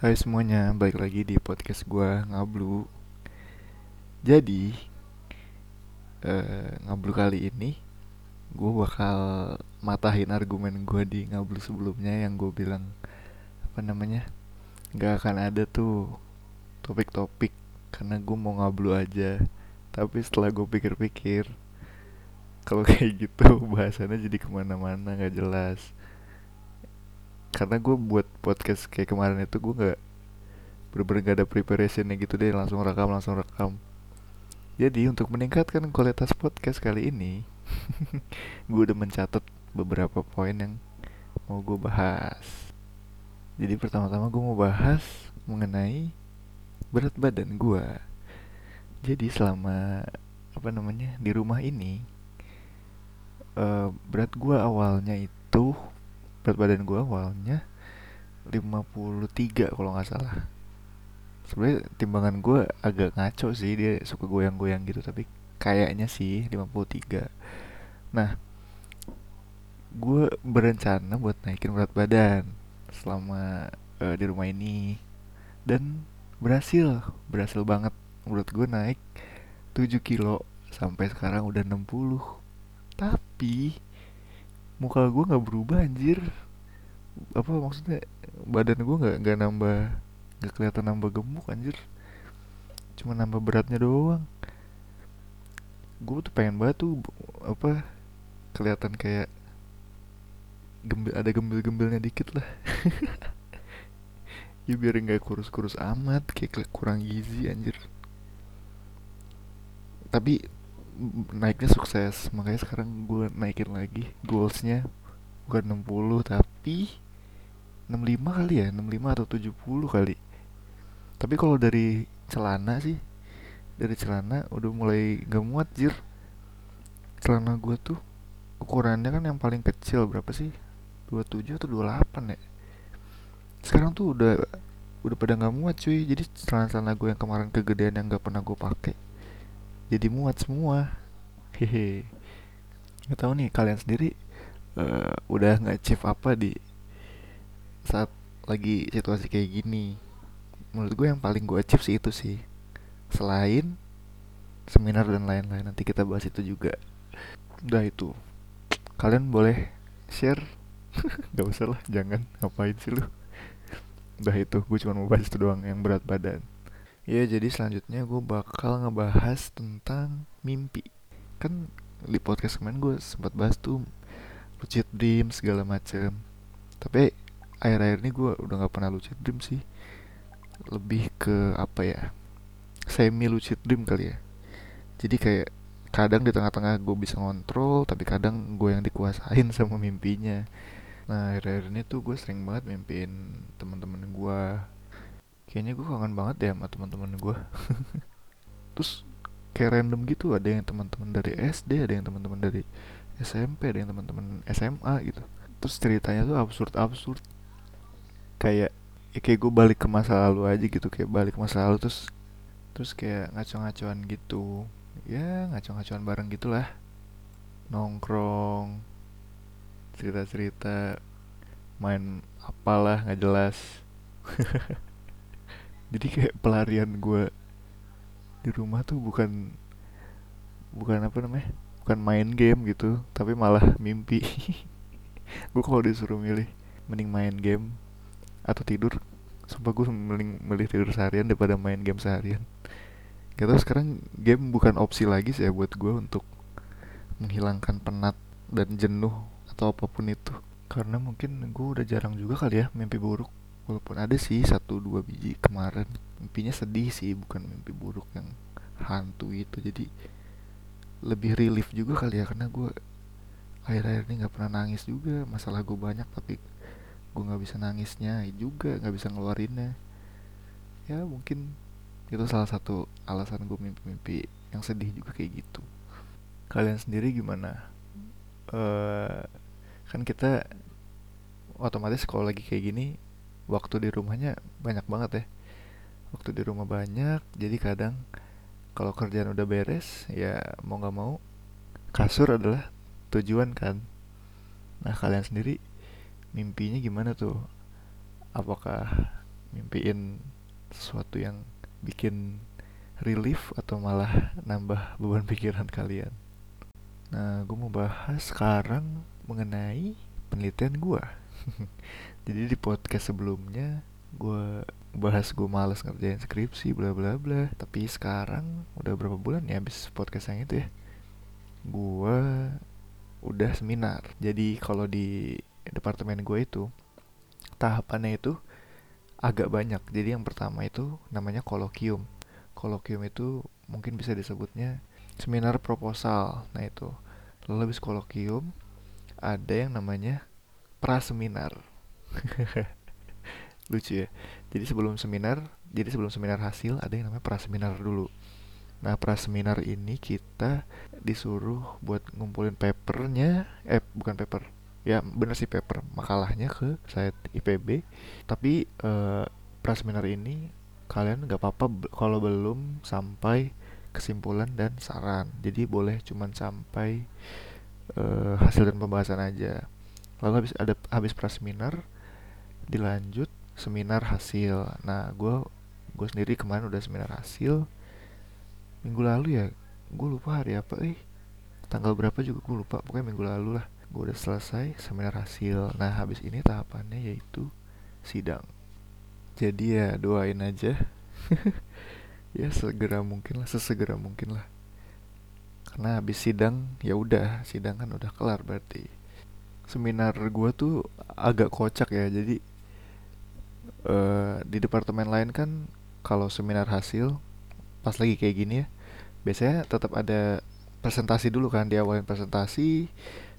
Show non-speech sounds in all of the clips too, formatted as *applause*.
Hai semuanya, balik lagi di podcast gua Ngablu. Jadi, eh, Ngablu kali ini gue bakal matahin argumen gue di Ngablu sebelumnya yang gue bilang apa namanya nggak akan ada tuh topik-topik karena gue mau ngablu aja. Tapi setelah gue pikir-pikir, kalau *laughs* kayak gitu bahasannya jadi ke mana-mana nggak jelas. Karena gue buat podcast kayak kemarin itu gue nggak bener-bener gak ada preparationnya gitu deh langsung rekam langsung rekam. Jadi untuk meningkatkan kualitas podcast kali ini *laughs* gue udah mencatat beberapa poin yang mau gue bahas. Jadi pertama-tama gue mau bahas mengenai berat badan gue jadi selama apa namanya di rumah ini uh, berat gue awalnya itu berat badan gue awalnya 53 kalau nggak salah. Sebenarnya timbangan gue agak ngaco sih dia suka goyang-goyang gitu tapi kayaknya sih 53 nah gue berencana buat naikin berat badan selama uh, di rumah ini. Dan berhasil berhasil banget. Menurut gue naik 7 kilo sampai sekarang udah 60 tapi muka gue nggak berubah anjir. Apa maksudnya? Badan gue nggak nggak nambah Gak kelihatan nambah gemuk anjir. Cuma nambah beratnya doang. Gue tuh pengen banget tuh Apa Kelihatan kayak gembil, Ada gembil-gembilnya dikit lah. *laughs* Ya biar nggak kurus-kurus amat Kayak kurang gizi anjir. Tapi Naiknya sukses. Makanya sekarang gue naikin lagi Goalsnya. Bukan 60 tapi 65 kali ya? 65 atau 70 kali. Tapi kalau dari celana sih dari celana udah mulai gak muat jir. Celana gue tuh ukurannya kan yang paling kecil berapa sih? 27 atau 28 ya? Sekarang tuh udah udah pada nggak muat cuy. Jadi celana-celana gue yang kemarin kegedean yang gak pernah gue pakai jadi muat semua. Hehe. Nggak tahu nih kalian sendiri uh, udah nggak achieve apa di saat lagi situasi kayak gini? Menurut gue yang paling gue achieve sih itu sih. Selain seminar dan lain-lain nanti kita bahas itu juga. Udah itu. Kalian boleh share. *laughs* Gak usah lah jangan. Ngapain sih lu? Udah itu gue cuma mau bahas itu doang yang berat badan ya jadi selanjutnya gue bakal ngebahas tentang mimpi. Kan di podcast kemarin gue sempat bahas tuh lucid dream segala macem. Tapi akhir-akhir ini gue udah gak pernah lucid dream sih. Lebih ke apa ya semi lucid dream kali ya. Jadi kayak kadang di tengah-tengah gue bisa ngontrol tapi kadang gue yang dikuasain *laughs* sama mimpinya. Nah akhir-akhir ini tuh gue sering banget mimpiin teman-teman gue kayaknya gue kangen banget deh sama teman-teman gue *laughs* terus kayak random gitu ada yang teman-teman dari SD ada yang teman-teman dari SMP ada yang teman-teman SMA gitu. Terus ceritanya tuh absurd absurd kayak ya kayak gue balik ke masa lalu aja gitu kayak balik ke masa lalu terus terus kayak ngaco-ngacoan gitu. Ya ngaco-ngacoan bareng gitulah. Nongkrong cerita-cerita main apalah nggak jelas *laughs* jadi kayak pelarian gue di rumah tuh bukan bukan apa namanya bukan main game gitu tapi malah mimpi. *laughs* Gue kalau disuruh milih mending main game atau tidur. Sumpah gue mending milih tidur seharian daripada main game seharian. Gak tau sekarang game bukan opsi lagi sih ya buat gue untuk menghilangkan penat dan jenuh atau apa pun itu. Karena mungkin gue udah jarang juga kali ya mimpi buruk walaupun ada sih satu dua biji kemarin mimpinya sedih sih bukan mimpi buruk yang hantu itu. Jadi lebih relief juga kali ya karena gue akhir-akhir ini nggak pernah nangis juga. Masalah gue banyak tapi gue nggak bisa nangisnya juga nggak bisa ngeluarinnya. Ya mungkin itu salah satu alasan gue mimpi-mimpi yang sedih juga kayak gitu. Kalian sendiri gimana? Uh, kan kita otomatis kalau lagi kayak gini waktu di rumahnya banyak banget ya waktu di rumah banyak jadi kadang kalau kerjaan udah beres ya mau nggak mau kasur adalah tujuan kan nah kalian sendiri mimpinya gimana tuh apakah mimpiin sesuatu yang bikin relief atau malah nambah beban *laughs* pikiran kalian. Nah, gue mau bahas sekarang mengenai penelitian gue. *laughs* Jadi di podcast sebelumnya gue bahas gue males ngerjain skripsi bla bla bla. Tapi sekarang udah berapa bulan ya habis podcast yang itu ya. Gue udah seminar. Jadi kalau di departemen gue itu tahapannya itu agak banyak. Jadi yang pertama itu namanya kolokium kolokium itu mungkin bisa disebutnya seminar proposal. Nah itu. Lalu habis kolokium ada yang namanya praseminar. *laughs* Lucu ya. Jadi sebelum seminar, jadi sebelum seminar hasil ada yang namanya praseminar dulu. Nah, praseminar ini kita disuruh buat ngumpulin papernya, eh bukan paper, ya bener sih paper, makalahnya ke site IPB. Tapi eh, praseminar ini kalian nggak apa-apa kalau belum sampai kesimpulan dan saran jadi boleh cuman sampai uh, hasil dan pembahasan aja lalu habis ada habis praseminar dilanjut seminar hasil. Nah gue gue sendiri kemarin udah seminar hasil. Minggu lalu ya gue lupa hari apa eh tanggal berapa juga gue lupa pokoknya minggu lalu lah. Gue udah selesai seminar hasil. Nah habis ini tahapannya yaitu sidang. Jadi ya doain aja. *laughs* Ya segera mungkin lah sesegera mungkin lah. Karena habis sidang ya udah sidang kan udah kelar berarti. Seminar gue tuh agak kocak ya jadi uh, di departemen lain kan kalau seminar hasil pas lagi kayak gini ya biasanya tetap ada presentasi dulu kan diawalin presentasi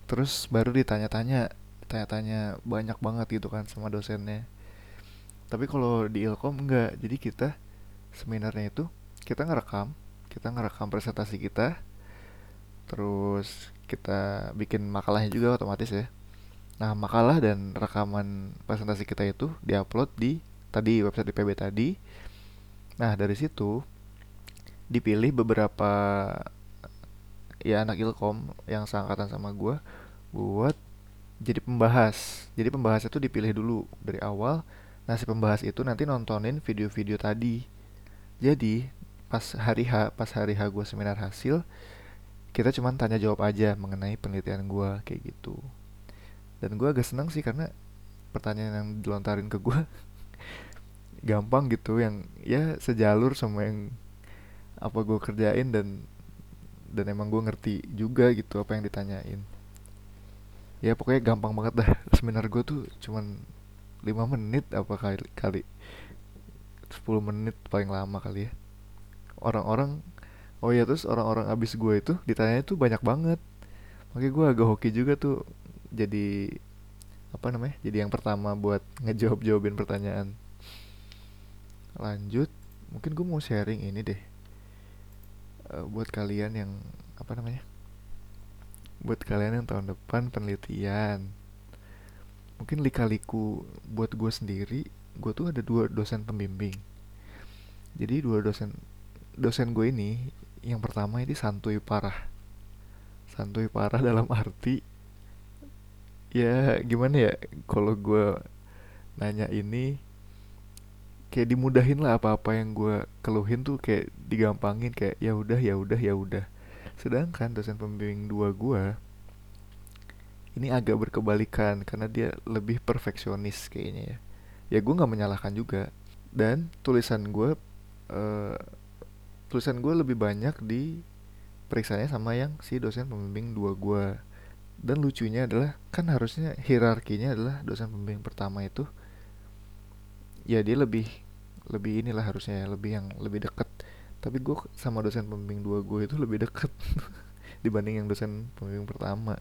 terus baru ditanya-tanya tanya-tanya banyak banget gitu kan sama dosennya. Tapi kalau di Ilkom enggak jadi kita seminarnya itu kita ngerekam kita ngerekam presentasi kita terus kita bikin makalahnya juga otomatis ya nah makalah dan rekaman presentasi kita itu diupload di tadi website IPB tadi nah dari situ dipilih beberapa ya anak ilkom yang seangkatan sama gue buat jadi pembahas jadi pembahas itu dipilih dulu dari awal Nah si pembahas itu nanti nontonin video-video tadi. Jadi pas hari H, pas hari H gue seminar hasil, kita cuma tanya jawab aja mengenai penelitian gue kayak gitu. Dan gue agak seneng sih karena pertanyaan yang dilontarin ke gue *laughs* gampang gitu yang ya sejalur sama yang apa gue kerjain dan dan emang gue ngerti juga gitu apa yang ditanyain. Ya pokoknya gampang banget dah. *laughs* Seminar gue tuh cuman 5 menit apa kali kali 10 menit paling lama kali ya. Orang-orang oh ya terus orang-orang abis gue itu ditanya itu banyak banget. Makanya gue agak hoki juga tuh jadi apa namanya jadi yang pertama buat ngejawab jawabin pertanyaan. Lanjut mungkin gue mau sharing ini deh. Uh, buat kalian yang apa namanya buat kalian yang tahun depan penelitian. Mungkin lika-liku buat gue sendiri gue tuh ada dua dosen pembimbing. Jadi dua dosen dosen gue ini yang pertama ini santuy parah. Santuy parah dalam arti ya gimana ya? Kalau gue nanya ini kayak dimudahin lah apa-apa yang gue keluhin tuh kayak digampangin kayak ya udah ya udah ya udah. Sedangkan dosen pembimbing dua gue ini agak berkebalikan karena dia lebih perfeksionis kayaknya ya. Ya gue nggak menyalahkan juga. Dan tulisan gue uh, tulisan gue lebih banyak di periksanya sama yang si dosen pembimbing dua gue dan lucunya adalah kan harusnya hierarkinya adalah dosen pembimbing pertama itu ya dia lebih lebih inilah harusnya ya lebih yang lebih dekat. Tapi gue sama dosen pembimbing dua gue itu lebih dekat *laughs* dibanding yang dosen pembimbing pertama.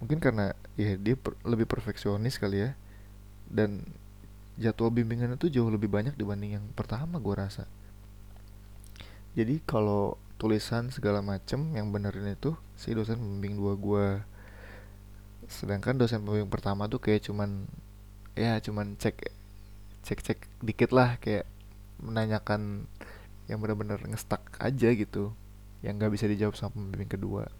Mungkin karena ya dia per, lebih perfeksionis kali ya. Dan jadwal bimbingan itu jauh lebih banyak dibanding yang pertama gue rasa. Jadi kalau tulisan segala macem yang benerin itu si dosen pembimbing dua gue sedangkan dosen pembimbing pertama tuh kayak cuman ya cuman cek cek cek dikit lah kayak menanyakan yang benar-benar ngestak aja gitu yang nggak bisa dijawab sama pembimbing kedua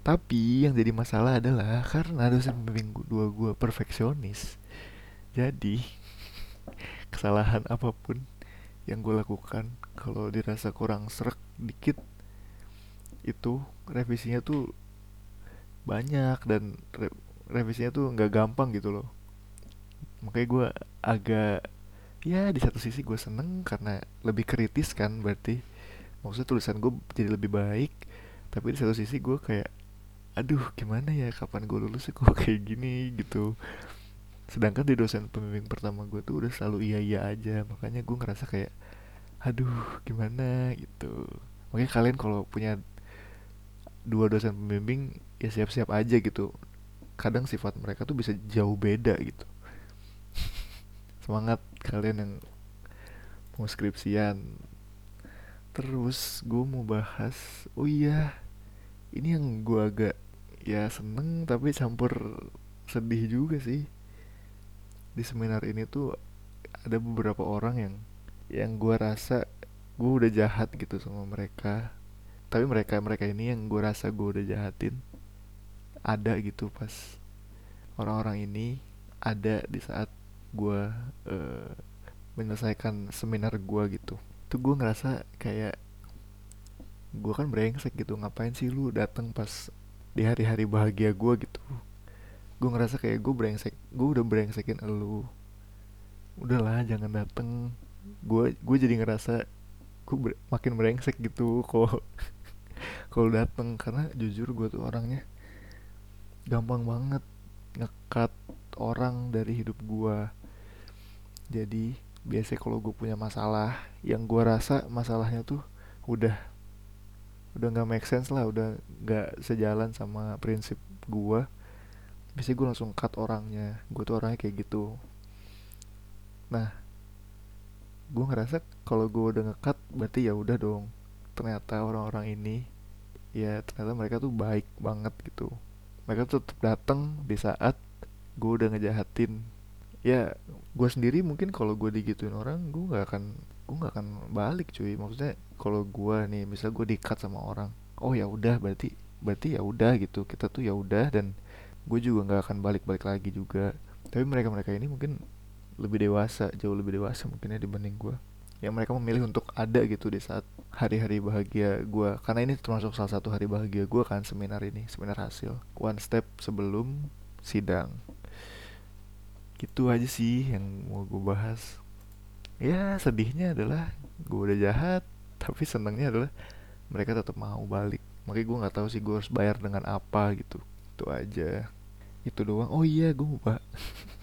tapi yang jadi masalah adalah karena dosen pembimbing dua gue perfeksionis. Jadi *laughs* kesalahan apa pun yang gue lakukan kalau dirasa kurang serak dikit itu revisinya tuh banyak dan re revisinya tuh nggak gampang gitu loh. Makanya gue agak ya di satu sisi gue seneng karena lebih kritis kan berarti. Maksudnya tulisan gue jadi lebih baik tapi di satu sisi gue kayak aduh gimana ya kapan gue lulus kok *laughs* kayak gini? gitu. Sedangkan di dosen pembimbing pertama gue tuh udah selalu iya iya aja makanya gue ngerasa kayak aduh gimana? Gitu. Makanya kalian kalau punya dua dosen pembimbing ya siap-siap aja gitu. Kadang sifat mereka tuh bisa jauh beda gitu. *laughs* Semangat kalian yang mau skripsian. Terus gue mau bahas oh iya ini yang gue agak ya seneng tapi campur sedih juga sih. Di seminar ini tuh ada beberapa orang yang yang gue rasa gue udah jahat gitu sama mereka. Tapi mereka mereka ini yang gue rasa gue udah jahatin. Ada gitu pas orang-orang ini ada di saat gue uh, menyelesaikan seminar gue gitu. Tuh gue ngerasa kayak gue kan brengsek gitu ngapain sih lu datang pas di hari-hari bahagia gue gitu? Gue ngerasa kayak gue brengsek gue udah brengsekin lu udahlah jangan dateng gue gue jadi ngerasa gue ber, makin brengsek gitu kok. *laughs* Kalau dateng karena jujur gue tuh orangnya gampang banget ngekat orang dari hidup gue jadi biasanya kalau gue punya masalah yang gue rasa masalahnya tuh udah udah nggak make sense lah udah nggak sejalan sama prinsip gue biasanya gue langsung cut orangnya. Gue tuh orangnya kayak gitu. Nah gue ngerasa kalau gue udah ngekat berarti ya udah dong. Ternyata orang-orang ini ya ternyata mereka tuh baik banget gitu. Mereka tuh tetap datang di saat gue udah ngejahatin. Ya gue sendiri mungkin kalau gue digituin orang gue nggak akan gue nggak akan balik cuy. Maksudnya kalau gue nih misal gue dikat sama orang oh ya udah berarti berarti ya udah gitu. Kita tuh ya udah dan gue juga nggak akan balik-balik lagi juga. Tapi mereka mereka ini mungkin lebih dewasa jauh lebih dewasa mungkinnya dibanding gue yang mereka memilih untuk ada gitu di saat hari-hari bahagia gue karena ini termasuk salah satu hari bahagia gue kan seminar ini seminar hasil. One step sebelum sidang. Gitu aja sih yang mau gue bahas. Ya sedihnya adalah gue udah jahat *laughs* tapi senangnya adalah mereka tetap mau balik. Makanya gue nggak tahu sih gue harus bayar dengan apa gitu. Itu aja. Itu doang. Oh iya gue lupa *laughs*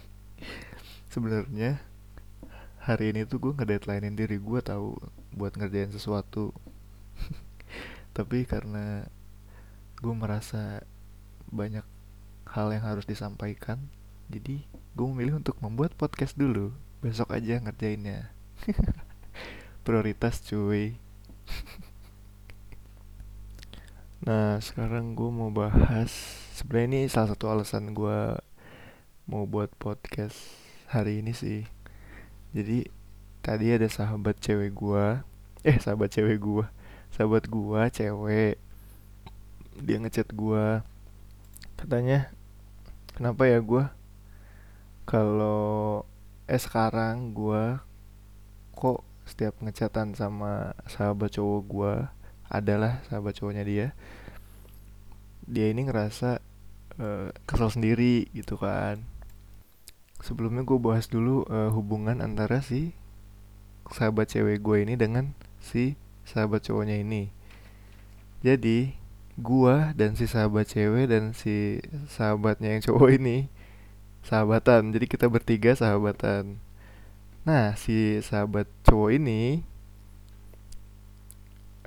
sebenarnya hari ini tuh gue ngedeadlinein diri gue tahu buat ngerjain sesuatu. *laughs* Tapi karena gue merasa banyak hal yang harus disampaikan jadi gue memilih untuk membuat podcast dulu. Besok aja ngerjainnya. *laughs* Prioritas cuy. *laughs* Nah sekarang gue mau bahas sebenarnya ini salah satu alasan gue mau buat podcast hari ini sih. Jadi tadi ada sahabat cewek gue *laughs* eh sahabat cewek gue sahabat gue cewek. Dia ngechat gue katanya kenapa ya gue kalau eh sekarang gue kok setiap ngecatan sama sahabat cowok gue adalah sahabat cowoknya dia dia ini ngerasa uh, kesel sendiri gitu kan sebelumnya gue bahas dulu uh, hubungan antara si sahabat cewek gue ini dengan si sahabat cowoknya ini. Jadi gue dan si sahabat cewek dan si sahabatnya yang cowok ini sahabatan. Jadi kita bertiga sahabatan. Nah si sahabat cowok ini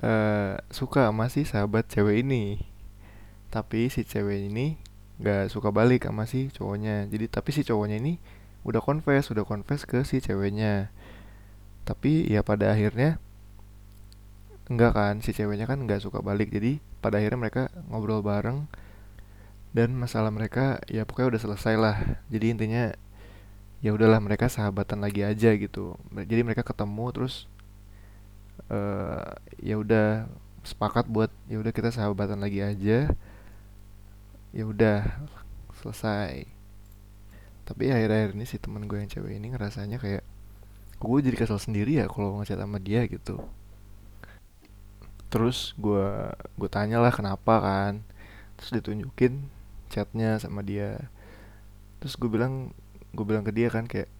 uh, suka sama si sahabat cewek ini. Tapi si cewek ini gak suka balik sama si cowoknya. Jadi tapi si cowoknya ini udah confess udah confess ke si ceweknya. Tapi ya pada akhirnya enggak kan si ceweknya kan nggak suka balik. Jadi pada akhirnya mereka ngobrol bareng. Dan masalah mereka ya pokoknya udah selesai lah. Jadi intinya ya udahlah mereka sahabatan lagi aja gitu. Jadi mereka ketemu terus uh, ya udah sepakat buat ya udah kita sahabatan lagi aja ya udah selesai. Tapi akhir-akhir ini si teman gue yang cewek ini ngerasanya kayak gue jadi kesel sendiri ya kalau ngechat sama dia gitu. Terus gue gue tanya lah kenapa kan. Terus ditunjukin chatnya sama dia. Terus gue bilang gue bilang ke dia kan kayak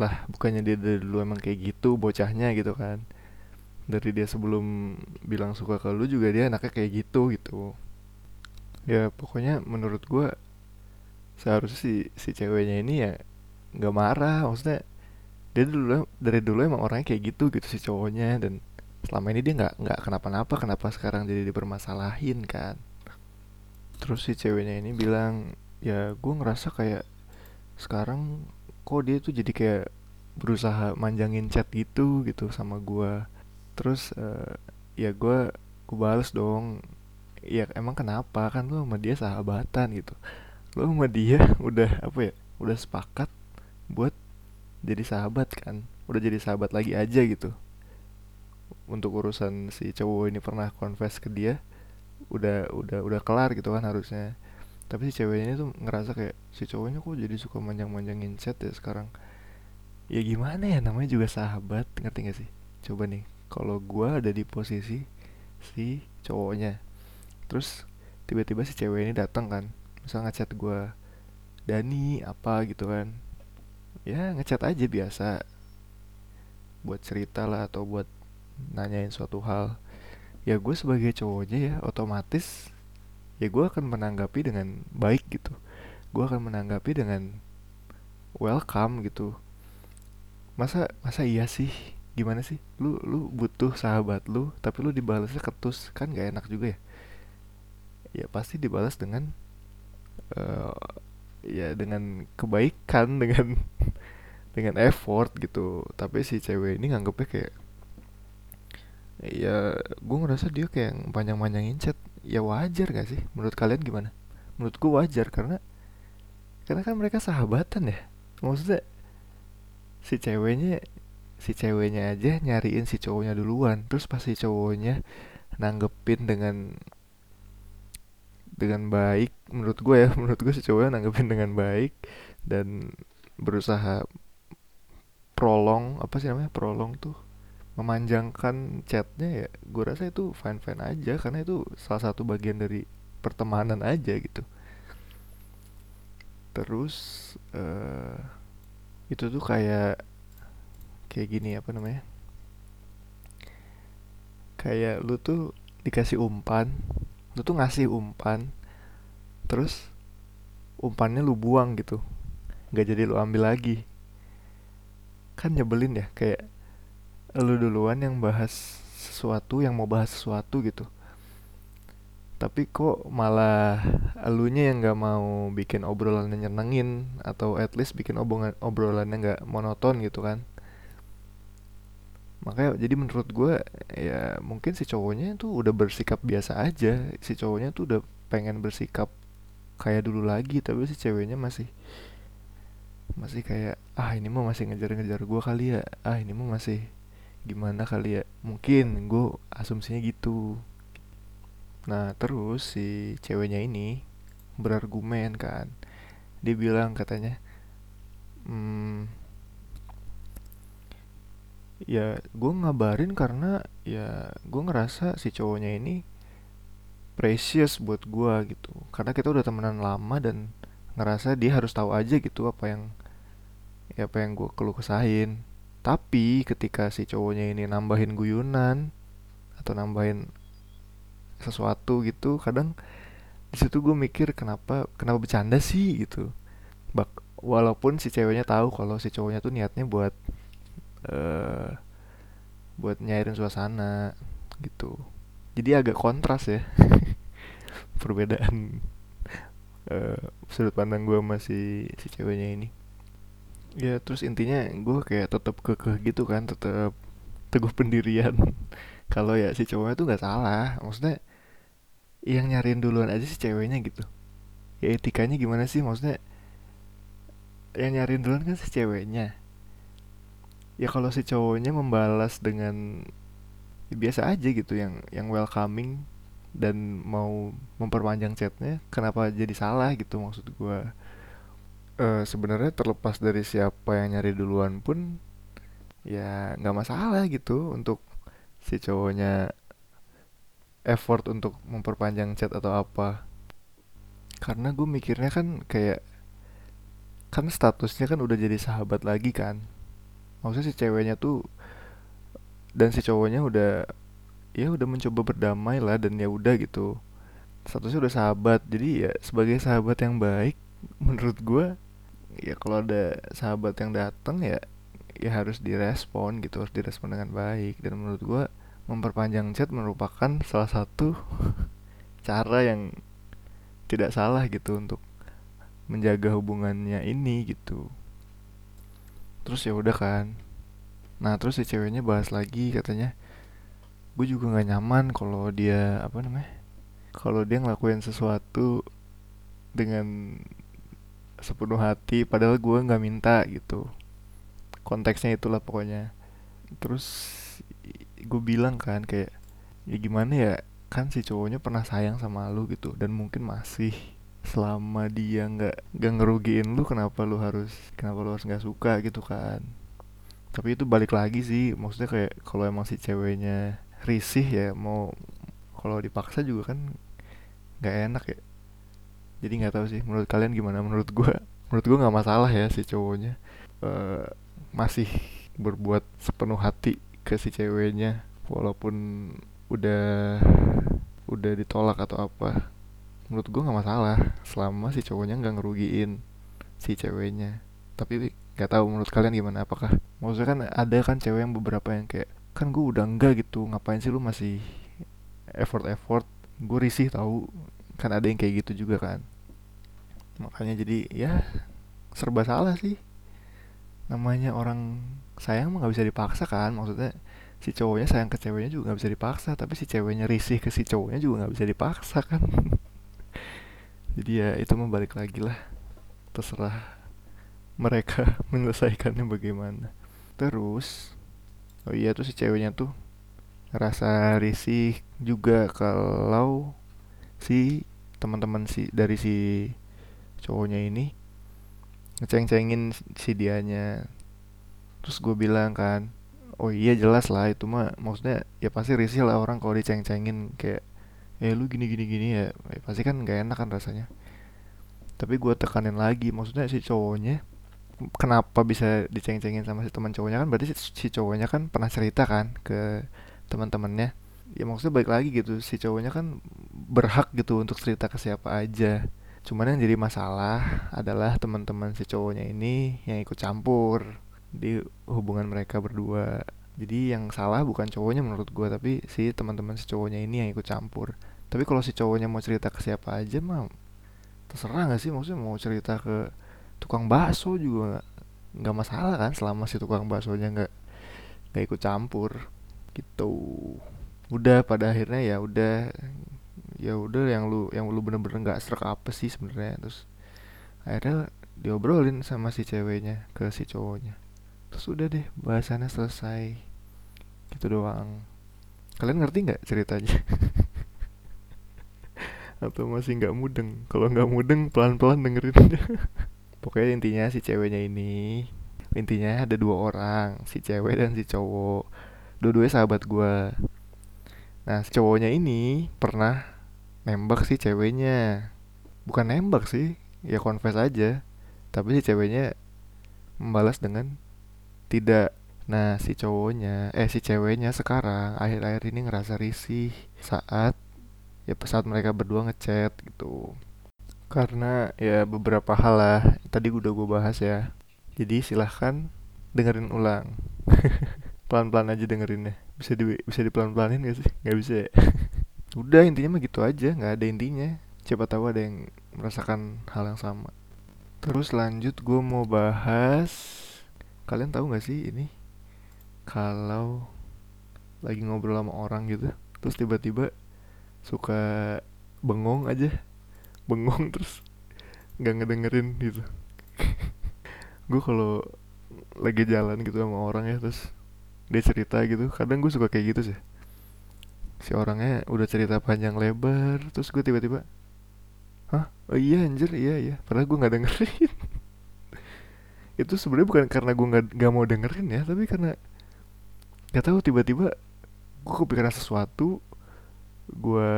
lah bukannya dia dari dulu emang kayak gitu bocahnya gitu kan? Dari dia sebelum bilang suka ke lu juga dia anaknya kayak gitu gitu ya pokoknya menurut gue seharusnya si si ceweknya ini ya nggak marah. Maksudnya dia dulu dari dulu emang orangnya kayak gitu gitu si cowoknya. Dan selama ini dia nggak nggak kenapa-napa kenapa sekarang jadi dipermasalahin kan. Terus si ceweknya ini bilang ya gue ngerasa kayak sekarang kok dia tuh jadi kayak berusaha manjangin chat gitu gitu sama gue terus uh, ya gue gue bales dong ya emang kenapa? Kan lu sama dia sahabatan gitu. Lu sama dia *laughs* udah apa ya udah sepakat buat jadi sahabat kan? Udah jadi sahabat lagi aja gitu. Untuk urusan si cowok ini pernah confess ke dia udah udah udah kelar gitu kan harusnya. Tapi si ceweknya itu ngerasa kayak si cowoknya kok jadi suka manjang-manjangin chat ya sekarang? Ya gimana ya namanya juga sahabat ngerti gak sih? Coba nih kalau gue ada di posisi si cowoknya terus tiba-tiba si cewek ini datang kan misal ngechat gue Dani apa? gitu kan. Ya ngechat aja biasa. Buat cerita lah atau buat nanyain suatu hal. Ya gue sebagai cowoknya ya otomatis ya gue akan menanggapi dengan baik gitu. Gue akan menanggapi dengan welcome gitu. Masa masa iya sih? Gimana sih? Lu lu butuh sahabat lu tapi lu dibalasnya ketus. Kan gak enak juga ya ya pasti dibalas dengan uh, ya dengan kebaikan *laughs* dengan dengan effort gitu. Tapi si cewek ini nganggepnya kayak ya gue ngerasa dia kayak panjang-panjangin chat. Ya wajar gak sih? Menurut kalian gimana? Menurut gue wajar karena karena kan mereka sahabatan ya. Maksudnya si ceweknya si ceweknya aja nyariin si cowoknya duluan. Terus pas si cowoknya nanggepin dengan dengan baik menurut gue ya *laughs* menurut gue si cowoknya nanggepin dengan baik dan berusaha prolong apa sih namanya prolong tuh memanjangkan chatnya ya gue rasa itu fine fine aja karena itu salah satu bagian dari pertemanan aja gitu. Terus uh, itu tuh kayak kayak gini apa namanya kayak lu tuh dikasih umpan lu tuh ngasih umpan terus umpannya lu buang gitu. Nggak jadi lu ambil lagi. Kan nyebelin ya kayak lu duluan yang bahas sesuatu yang mau bahas sesuatu gitu. Tapi kok malah elunya yang nggak mau bikin obrolannya nyenengin atau at least bikin obrolannya nggak monoton gitu kan makanya jadi menurut gue ya mungkin si cowoknya tuh udah bersikap biasa aja. Si cowoknya tuh udah pengen bersikap kayak dulu lagi tapi si ceweknya masih masih kayak ah ini mah masih ngejar-ngejar gue kali ya. Ah ini mah masih gimana kali ya? Mungkin gue asumsinya gitu. Nah terus si ceweknya ini berargumen kan. Dia bilang katanya hmm, ya gue ngabarin karena ya gue ngerasa si cowoknya ini precious buat gue gitu. Karena kita udah temenan lama dan ngerasa dia harus tahu aja gitu apa yang ya apa yang gue keluh kesahin. Tapi ketika si cowoknya ini nambahin guyunan atau nambahin sesuatu gitu kadang di situ gue mikir kenapa kenapa bercanda sih? Gitu. Bak walaupun si ceweknya tahu kalau si cowoknya tuh niatnya buat uh, buat nyairin suasana gitu. Jadi agak kontras ya *laughs* perbedaan uh, sudut pandang gue masih si ceweknya ini. Ya terus intinya gue kayak tetap kekeh gitu kan tetap teguh pendirian. *laughs* Kalau ya si cowoknya tuh nggak salah maksudnya yang nyariin duluan aja si ceweknya gitu. Ya etikanya gimana sih? Maksudnya yang nyariin duluan kan si ceweknya ya kalau si cowoknya membalas dengan ya biasa aja gitu yang yang welcoming dan mau memperpanjang chatnya kenapa jadi salah gitu maksud gue uh, sebenarnya terlepas dari siapa yang nyari duluan pun ya nggak masalah gitu untuk si cowoknya effort untuk memperpanjang chat atau apa. Karena gue mikirnya kan kayak kan statusnya kan udah jadi sahabat lagi kan maksudnya si ceweknya tuh dan si cowoknya udah ya udah mencoba berdamai lah dan ya udah gitu. Statusnya udah sahabat jadi ya sebagai sahabat yang baik *laughs* menurut gue ya kalau ada sahabat yang datang ya ya harus direspon gitu harus direspon dengan baik. Dan menurut gue memperpanjang chat merupakan salah satu *laughs* cara yang tidak salah gitu untuk menjaga hubungannya ini gitu terus ya udah kan. Nah terus si ceweknya bahas lagi katanya gue juga nggak nyaman kalau dia apa namanya kalau dia ngelakuin sesuatu dengan sepenuh hati padahal gue nggak minta gitu. Konteksnya itulah pokoknya. Terus gue bilang kan kayak ya gimana ya kan si cowoknya pernah sayang sama lu gitu dan mungkin masih selama dia nggak nggak ngerugiin lu kenapa lu harus kenapa lu harus nggak suka gitu kan? Tapi itu balik lagi sih maksudnya kayak kalau emang si ceweknya risih ya mau kalau dipaksa juga kan nggak enak ya. Jadi nggak tahu sih menurut kalian gimana? Menurut gue menurut gue nggak masalah ya si cowoknya uh, masih berbuat sepenuh hati ke si ceweknya walaupun udah udah ditolak atau apa menurut gue nggak masalah. Selama si cowoknya nggak ngerugiin si ceweknya. Tapi nggak tahu menurut kalian gimana? Apakah maksudnya kan ada kan cewek yang beberapa yang kayak kan gue udah enggak gitu. Ngapain sih lu masih effort effort gue risih tahu kan ada yang kayak gitu juga kan. Makanya jadi ya serba salah sih. Namanya orang sayang mah nggak bisa dipaksa kan. Maksudnya si cowoknya sayang ke ceweknya juga nggak bisa dipaksa. Tapi si ceweknya risih ke si cowoknya juga nggak bisa dipaksa kan *laughs* jadi ya itu membalik lagi lah. Terserah mereka *laughs* menyelesaikannya bagaimana. Terus oh iya tuh si ceweknya tuh rasa risih juga kalau si teman-teman si dari si cowoknya ini ngeceng-cengin si dianya. Terus gue bilang kan oh iya jelas lah itu mah maksudnya ya pasti risih lah orang kalau diceng-cengin. Kayak eh lu gini gini gini ya, ya pasti kan gak enak kan rasanya. Tapi gue tekanin lagi maksudnya si cowoknya kenapa bisa diceng-cengin sama si teman cowoknya? Kan berarti si, si cowoknya kan pernah cerita kan ke teman-temannya. Ya maksudnya baik lagi gitu si cowoknya kan berhak gitu untuk cerita ke siapa aja. Cuman yang jadi masalah adalah teman-teman si cowoknya ini yang ikut campur di hubungan mereka berdua jadi yang salah bukan cowoknya menurut gue tapi si teman-teman si cowoknya ini yang ikut campur. Tapi kalau si cowoknya mau cerita ke siapa aja mah terserah nggak sih? Maksudnya mau cerita ke tukang bakso juga nggak masalah kan selama si tukang baksonya nggak nggak ikut campur gitu. Udah pada akhirnya ya udah ya udah yang lu yang lu bener-bener nggak -bener serak apa sih sebenarnya? Terus akhirnya diobrolin sama si ceweknya ke si cowoknya. Terus udah deh bahasannya selesai gitu doang. Kalian ngerti nggak ceritanya? *laughs* Atau masih nggak mudeng? Kalau nggak mudeng pelan-pelan dengerin. *laughs* Pokoknya intinya si ceweknya ini intinya ada dua orang si cewek dan si cowok. Dua-duanya sahabat gue nah si cowoknya ini pernah nembak si ceweknya. Bukan nembak sih ya confess aja. Tapi si ceweknya membalas dengan tidak nah si cowoknya eh si ceweknya sekarang akhir-akhir ini ngerasa risih saat ya saat mereka berdua ngechat gitu. Karena ya beberapa hal lah tadi udah gue bahas ya. Jadi silahkan dengerin ulang. *laughs* Pelan-pelan aja dengerinnya. Bisa di bisa dipelan-pelanin gak sih? Nggak bisa ya? *laughs* Udah intinya mah gitu aja. Nggak ada intinya. Siapa tahu ada yang merasakan hal yang sama. Terus lanjut gue mau bahas kalian tahu nggak sih ini kalau lagi ngobrol sama orang gitu terus tiba-tiba suka bengong aja. Bengong *laughs* terus nggak ngedengerin gitu. *laughs* Gue kalau lagi jalan gitu sama orang ya terus dia cerita gitu kadang gue suka kayak gitu sih. Si orangnya udah cerita panjang lebar terus gue tiba-tiba hah? Oh iya anjir iya iya. Padahal gue nggak dengerin. *laughs* Itu sebenarnya bukan karena gue nggak mau dengerin ya tapi karena gak tahu tiba-tiba gue kepikiran sesuatu gue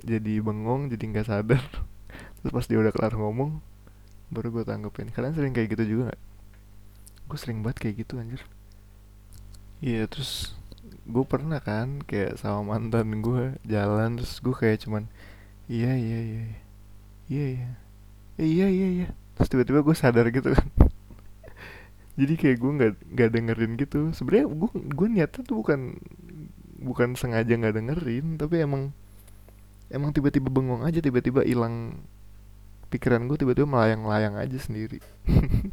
jadi bengong jadi nggak sadar. *laughs* Terus pas dia udah kelar ngomong baru gue tanggepin. Kalian sering kayak gitu juga gak? gue sering banget kayak gitu anjir. Iya terus gue pernah kan kayak sama mantan gue jalan terus gue kayak cuman iya iya iya iya iya iya iya iya. Terus tiba-tiba gue sadar gitu kan jadi kayak gue nggak nggak dengerin gitu. Sebenarnya gue gue niatnya tuh bukan bukan sengaja nggak dengerin tapi emang emang tiba-tiba bengong aja tiba-tiba hilang pikiran gue tiba-tiba melayang-layang aja sendiri.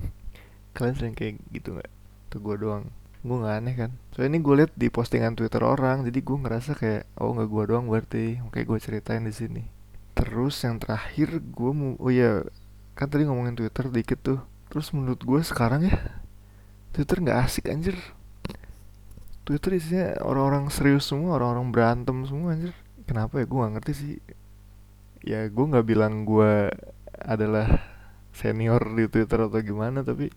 *laughs* Kalian sering kayak gitu nggak? Tuh gue doang. Gue nggak aneh kan? Soalnya ini gue liat di postingan twitter orang jadi gue ngerasa kayak oh nggak gue doang berarti. Kayak gue ceritain di sini. Terus yang terakhir gue mau oh ya kan tadi ngomongin twitter dikit tuh. Terus menurut gue sekarang ya twitter nggak asik anjir. Twitter isinya orang-orang serius semua orang-orang berantem semua anjir. Kenapa ya? Gue nggak ngerti sih. Ya gue nggak bilang gue adalah senior di twitter atau gimana tapi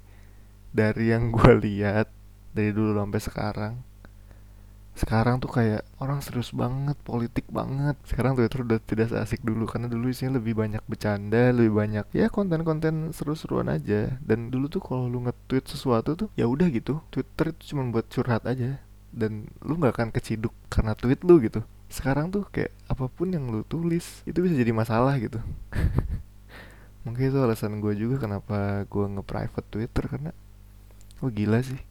dari yang gue lihat dari dulu sampai sekarang sekarang tuh kayak orang serius banget politik banget. Sekarang Twitter udah tidak asik dulu karena dulu isinya lebih banyak bercanda lebih banyak ya konten-konten seru-seruan aja. Dan dulu tuh kalau lu nge-tweet sesuatu tuh ya udah gitu. Twitter itu cuma buat curhat aja. Dan lu nggak akan keciduk karena tweet lu gitu. Sekarang tuh kayak apa pun yang lu tulis itu bisa jadi masalah gitu. *laughs* Mungkin itu alasan gue juga kenapa gue nge-private Twitter karena oh gila sih.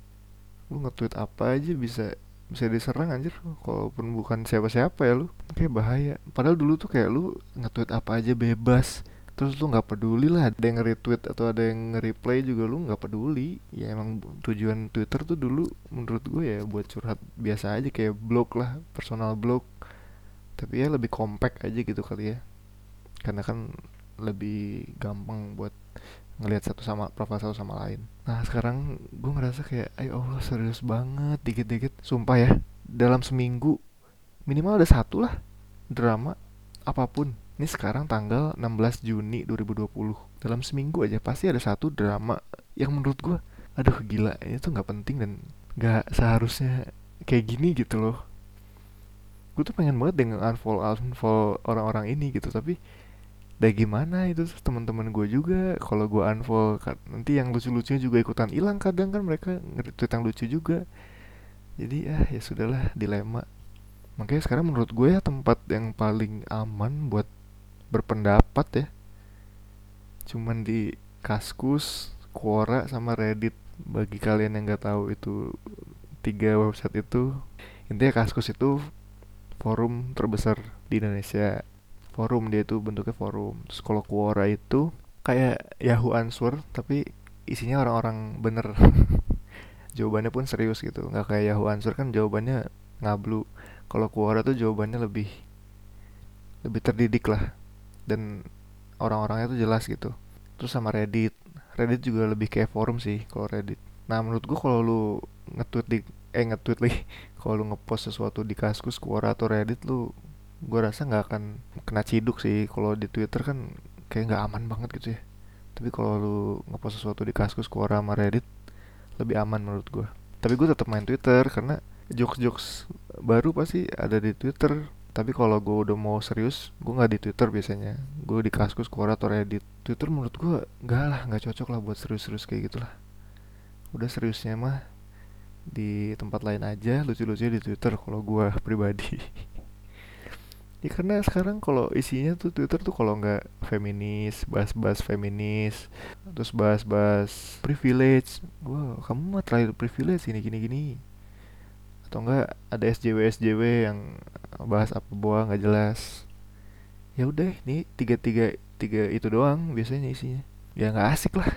Lu nge-tweet apa aja bisa bisa diserang anjir. Kalaupun bukan siapa-siapa ya lu kayak bahaya. Padahal dulu tuh kayak lu nge-tweet apa aja bebas. Terus lu nggak peduli lah ada yang nge-retweet atau ada yang nge-replay juga lu nggak peduli. Ya emang tujuan Twitter tuh dulu menurut gue ya buat curhat biasa aja kayak blog lah personal blog. Tapi ya lebih compact aja gitu kali ya. Karena kan lebih gampang buat ngelihat satu sama profil satu sama lain. Nah sekarang gue ngerasa kayak ayo Allah serius banget dikit-dikit. Sumpah ya dalam seminggu minimal ada satu lah drama apa pun. Ini sekarang tanggal 16 Juni 2020 dalam seminggu aja pasti ada satu drama yang menurut gue aduh gila ini tuh nggak penting dan nggak seharusnya kayak gini gitu loh. Gue tuh pengen banget dengan unfollow unfollow orang-orang ini gitu tapi Dah gimana itu teman-teman gue juga kalau gue unfollow nanti yang lucu-lucunya juga ikutan hilang kadang kan mereka nge-tweet yang lucu juga. Jadi ah ya sudahlah dilema. Makanya sekarang menurut gue ya tempat yang paling aman buat berpendapat ya cuman di Kaskus, Quora sama Reddit. Bagi kalian yang nggak tahu itu tiga website itu intinya Kaskus itu forum terbesar di Indonesia forum dia itu bentuknya forum. Terus kalau Quora itu kayak Yahoo Answer tapi isinya orang-orang bener. *laughs* Jawabannya pun serius gitu. Nggak kayak Yahoo Answer kan jawabannya ngablu. Kalau Quora tuh jawabannya lebih lebih terdidik lah. Dan orang-orangnya tuh jelas gitu. Terus sama Reddit. Reddit juga lebih kayak forum sih kalau Reddit. Nah menurut gua kalau lu nge-tweet di eh nge-tweet lagi *laughs* kalau lu ngepost sesuatu di Kaskus Quora atau Reddit lu gue rasa nggak akan kena ciduk sih. Kalau di Twitter kan kayak nggak aman banget gitu ya. Tapi kalau lu ngepost sesuatu di Kaskus Quora sama Reddit lebih aman menurut gue tapi gue tetap main Twitter karena jokes-jokes baru pasti ada di Twitter. Tapi kalau gue udah mau serius gue nggak di Twitter biasanya. Gue di Kaskus Quora atau Reddit. Twitter menurut gue nggak lah nggak cocok lah buat serius-serius kayak gitulah. Udah seriusnya mah di tempat lain aja lucu-lucunya di Twitter kalau gue *laughs* pribadi ya karena sekarang kalau isinya tuh Twitter tuh kalau nggak feminis bahas-bahas feminis terus bahas-bahas privilege wow kamu mah terlalu privilege gini gini gini. Atau enggak ada SJW SJW yang bahas apa buah nggak jelas. Ya udah ini tiga tiga tiga itu doang biasanya isinya. Ya nggak asik lah.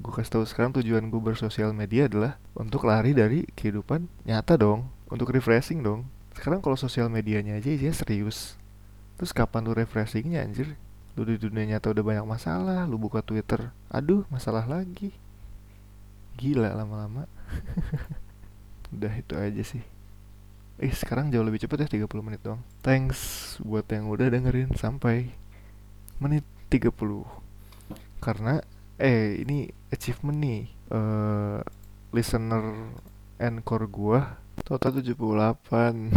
Gue kasih tahu sekarang tujuan gue bersosial media adalah untuk lari dari kehidupan nyata dong untuk refreshing dong. Sekarang kalau sosial medianya aja isinya serius Terus kapan lu refreshingnya anjir? Lu di dunia nyata udah banyak masalah, lu buka Twitter, aduh masalah lagi. Gila lama-lama. *laughs* udah itu aja sih. Eh sekarang jauh lebih cepet ya 30 menit doang. Thanks buat yang udah dengerin sampai menit 30. Karena eh ini achievement nih. Uh, listener encore gua total 78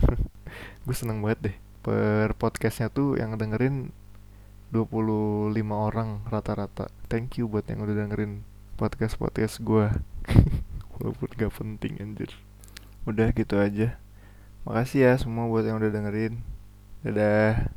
*laughs* gue seneng banget deh per podcastnya tuh yang dengerin 25 orang rata-rata. Thank you buat yang udah dengerin podcast-podcast gue *laughs* walaupun gak penting anjir. Udah gitu aja. Makasih ya semua buat yang udah dengerin. Dadah